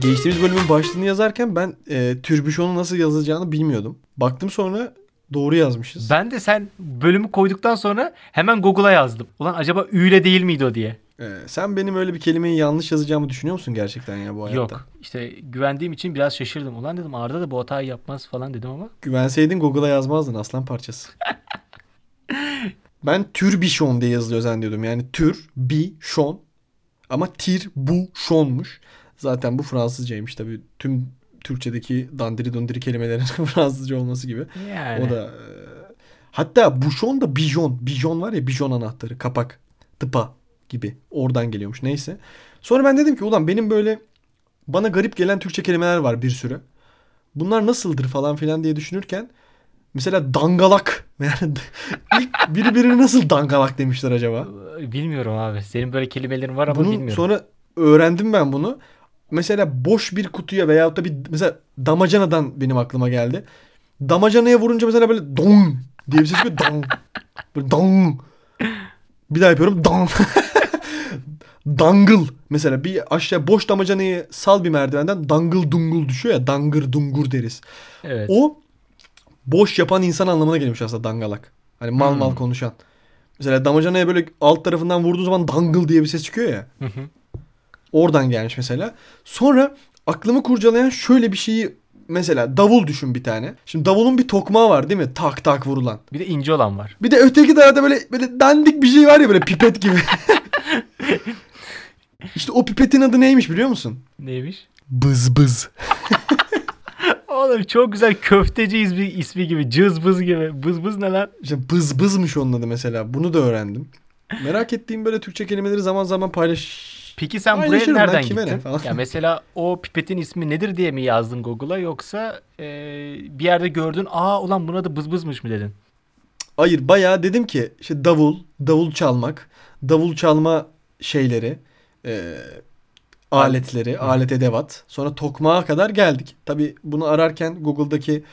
Geçtiğimiz bölümün başlığını yazarken ben e, türbüşonu nasıl yazacağını bilmiyordum. Baktım sonra doğru yazmışız. Ben de sen bölümü koyduktan sonra hemen Google'a yazdım. Ulan acaba üyle değil miydi o diye. E, sen benim öyle bir kelimeyi yanlış yazacağımı düşünüyor musun gerçekten ya bu hayatta? Yok. İşte güvendiğim için biraz şaşırdım. Ulan dedim Arda da bu hatayı yapmaz falan dedim ama. Güvenseydin Google'a yazmazdın aslan parçası. ben türbişon diye yazılıyor zannediyordum. Yani tür, bi, şon. Ama tir, bu, şonmuş. Zaten bu Fransızcaymış tabii. Tüm Türkçedeki dandiri dondiri kelimelerin Fransızca olması gibi. Yani. O da e, hatta buşon da bijon. Bijon var ya bijon anahtarı kapak tıpa gibi oradan geliyormuş neyse. Sonra ben dedim ki ulan benim böyle bana garip gelen Türkçe kelimeler var bir sürü. Bunlar nasıldır falan filan diye düşünürken mesela dangalak yani ilk biri birine nasıl dangalak demişler acaba? Bilmiyorum abi. Senin böyle kelimelerin var ama Bunu bilmiyorum. sonra öğrendim ben bunu. Mesela boş bir kutuya veyahut da bir mesela damacanadan benim aklıma geldi. Damacanaya vurunca mesela böyle dong diye bir ses çıkıyor. Dong. Böyle dong. Bir daha yapıyorum. Dong. Dangle. Mesela bir aşağı boş damacanayı sal bir merdivenden dangıl dungul düşüyor ya. Dangır dungur deriz. Evet. O boş yapan insan anlamına geliyormuş aslında dangalak. Hani mal mal Hmm. konuşan. Mesela damacanaya böyle alt tarafından vurduğu zaman dangle diye bir ses çıkıyor ya. Hı hı. Oradan gelmiş mesela. Sonra aklımı kurcalayan şöyle bir şeyi mesela davul düşün bir tane. Şimdi davulun bir tokmağı var değil mi? Tak tak vurulan. Bir de ince olan var. Bir de öteki tarafta böyle böyle dandik bir şey var ya böyle pipet gibi. işte o pipetin adı neymiş biliyor musun? Neymiş? Bız bız. Oğlum çok güzel köfteci ismi, ismi gibi. Cız bız gibi. Bız bız ne lan? İşte bız bızmış onun adı mesela. Bunu da öğrendim. Merak ettiğim böyle Türkçe kelimeleri zaman zaman paylaş. Peki sen buraya nereden kime ne gittin? falan. Ya mesela o pipetin ismi nedir diye mi yazdın Google'a yoksa e, bir yerde gördün aa ulan buna da bız bızmış mı dedin? Hayır bayağı dedim ki işte davul, davul çalmak, davul çalma şeyleri, e, aletleri, alet edevat. Sonra tokmağa kadar geldik. Tabi bunu ararken Google'daki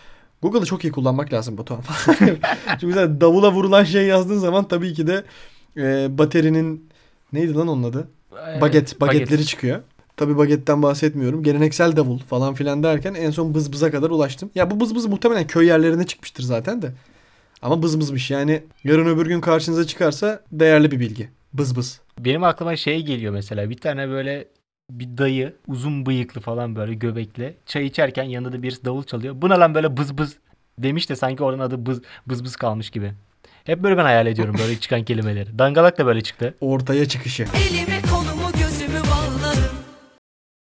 Google'ı çok iyi kullanmak lazım Batuhan falan. Çünkü mesela davula vurulan şey yazdığın zaman tabii ki de e, baterinin neydi lan onun adı? Baget, bagetleri baget. çıkıyor. Tabi bagetten bahsetmiyorum. Geleneksel davul falan filan derken en son bız bıza kadar ulaştım. Ya bu bız bız muhtemelen köy yerlerine çıkmıştır zaten de. Ama bız bızmış yani yarın öbür gün karşınıza çıkarsa değerli bir bilgi. Bız bız. Benim aklıma şey geliyor mesela bir tane böyle bir dayı uzun bıyıklı falan böyle göbekli çay içerken yanında da birisi davul çalıyor. Buna lan böyle bız bız demiş de sanki oradan adı bız bız bız kalmış gibi. Hep böyle ben hayal ediyorum böyle çıkan kelimeleri. Dangalak da böyle çıktı. Ortaya çıkışı. Elimi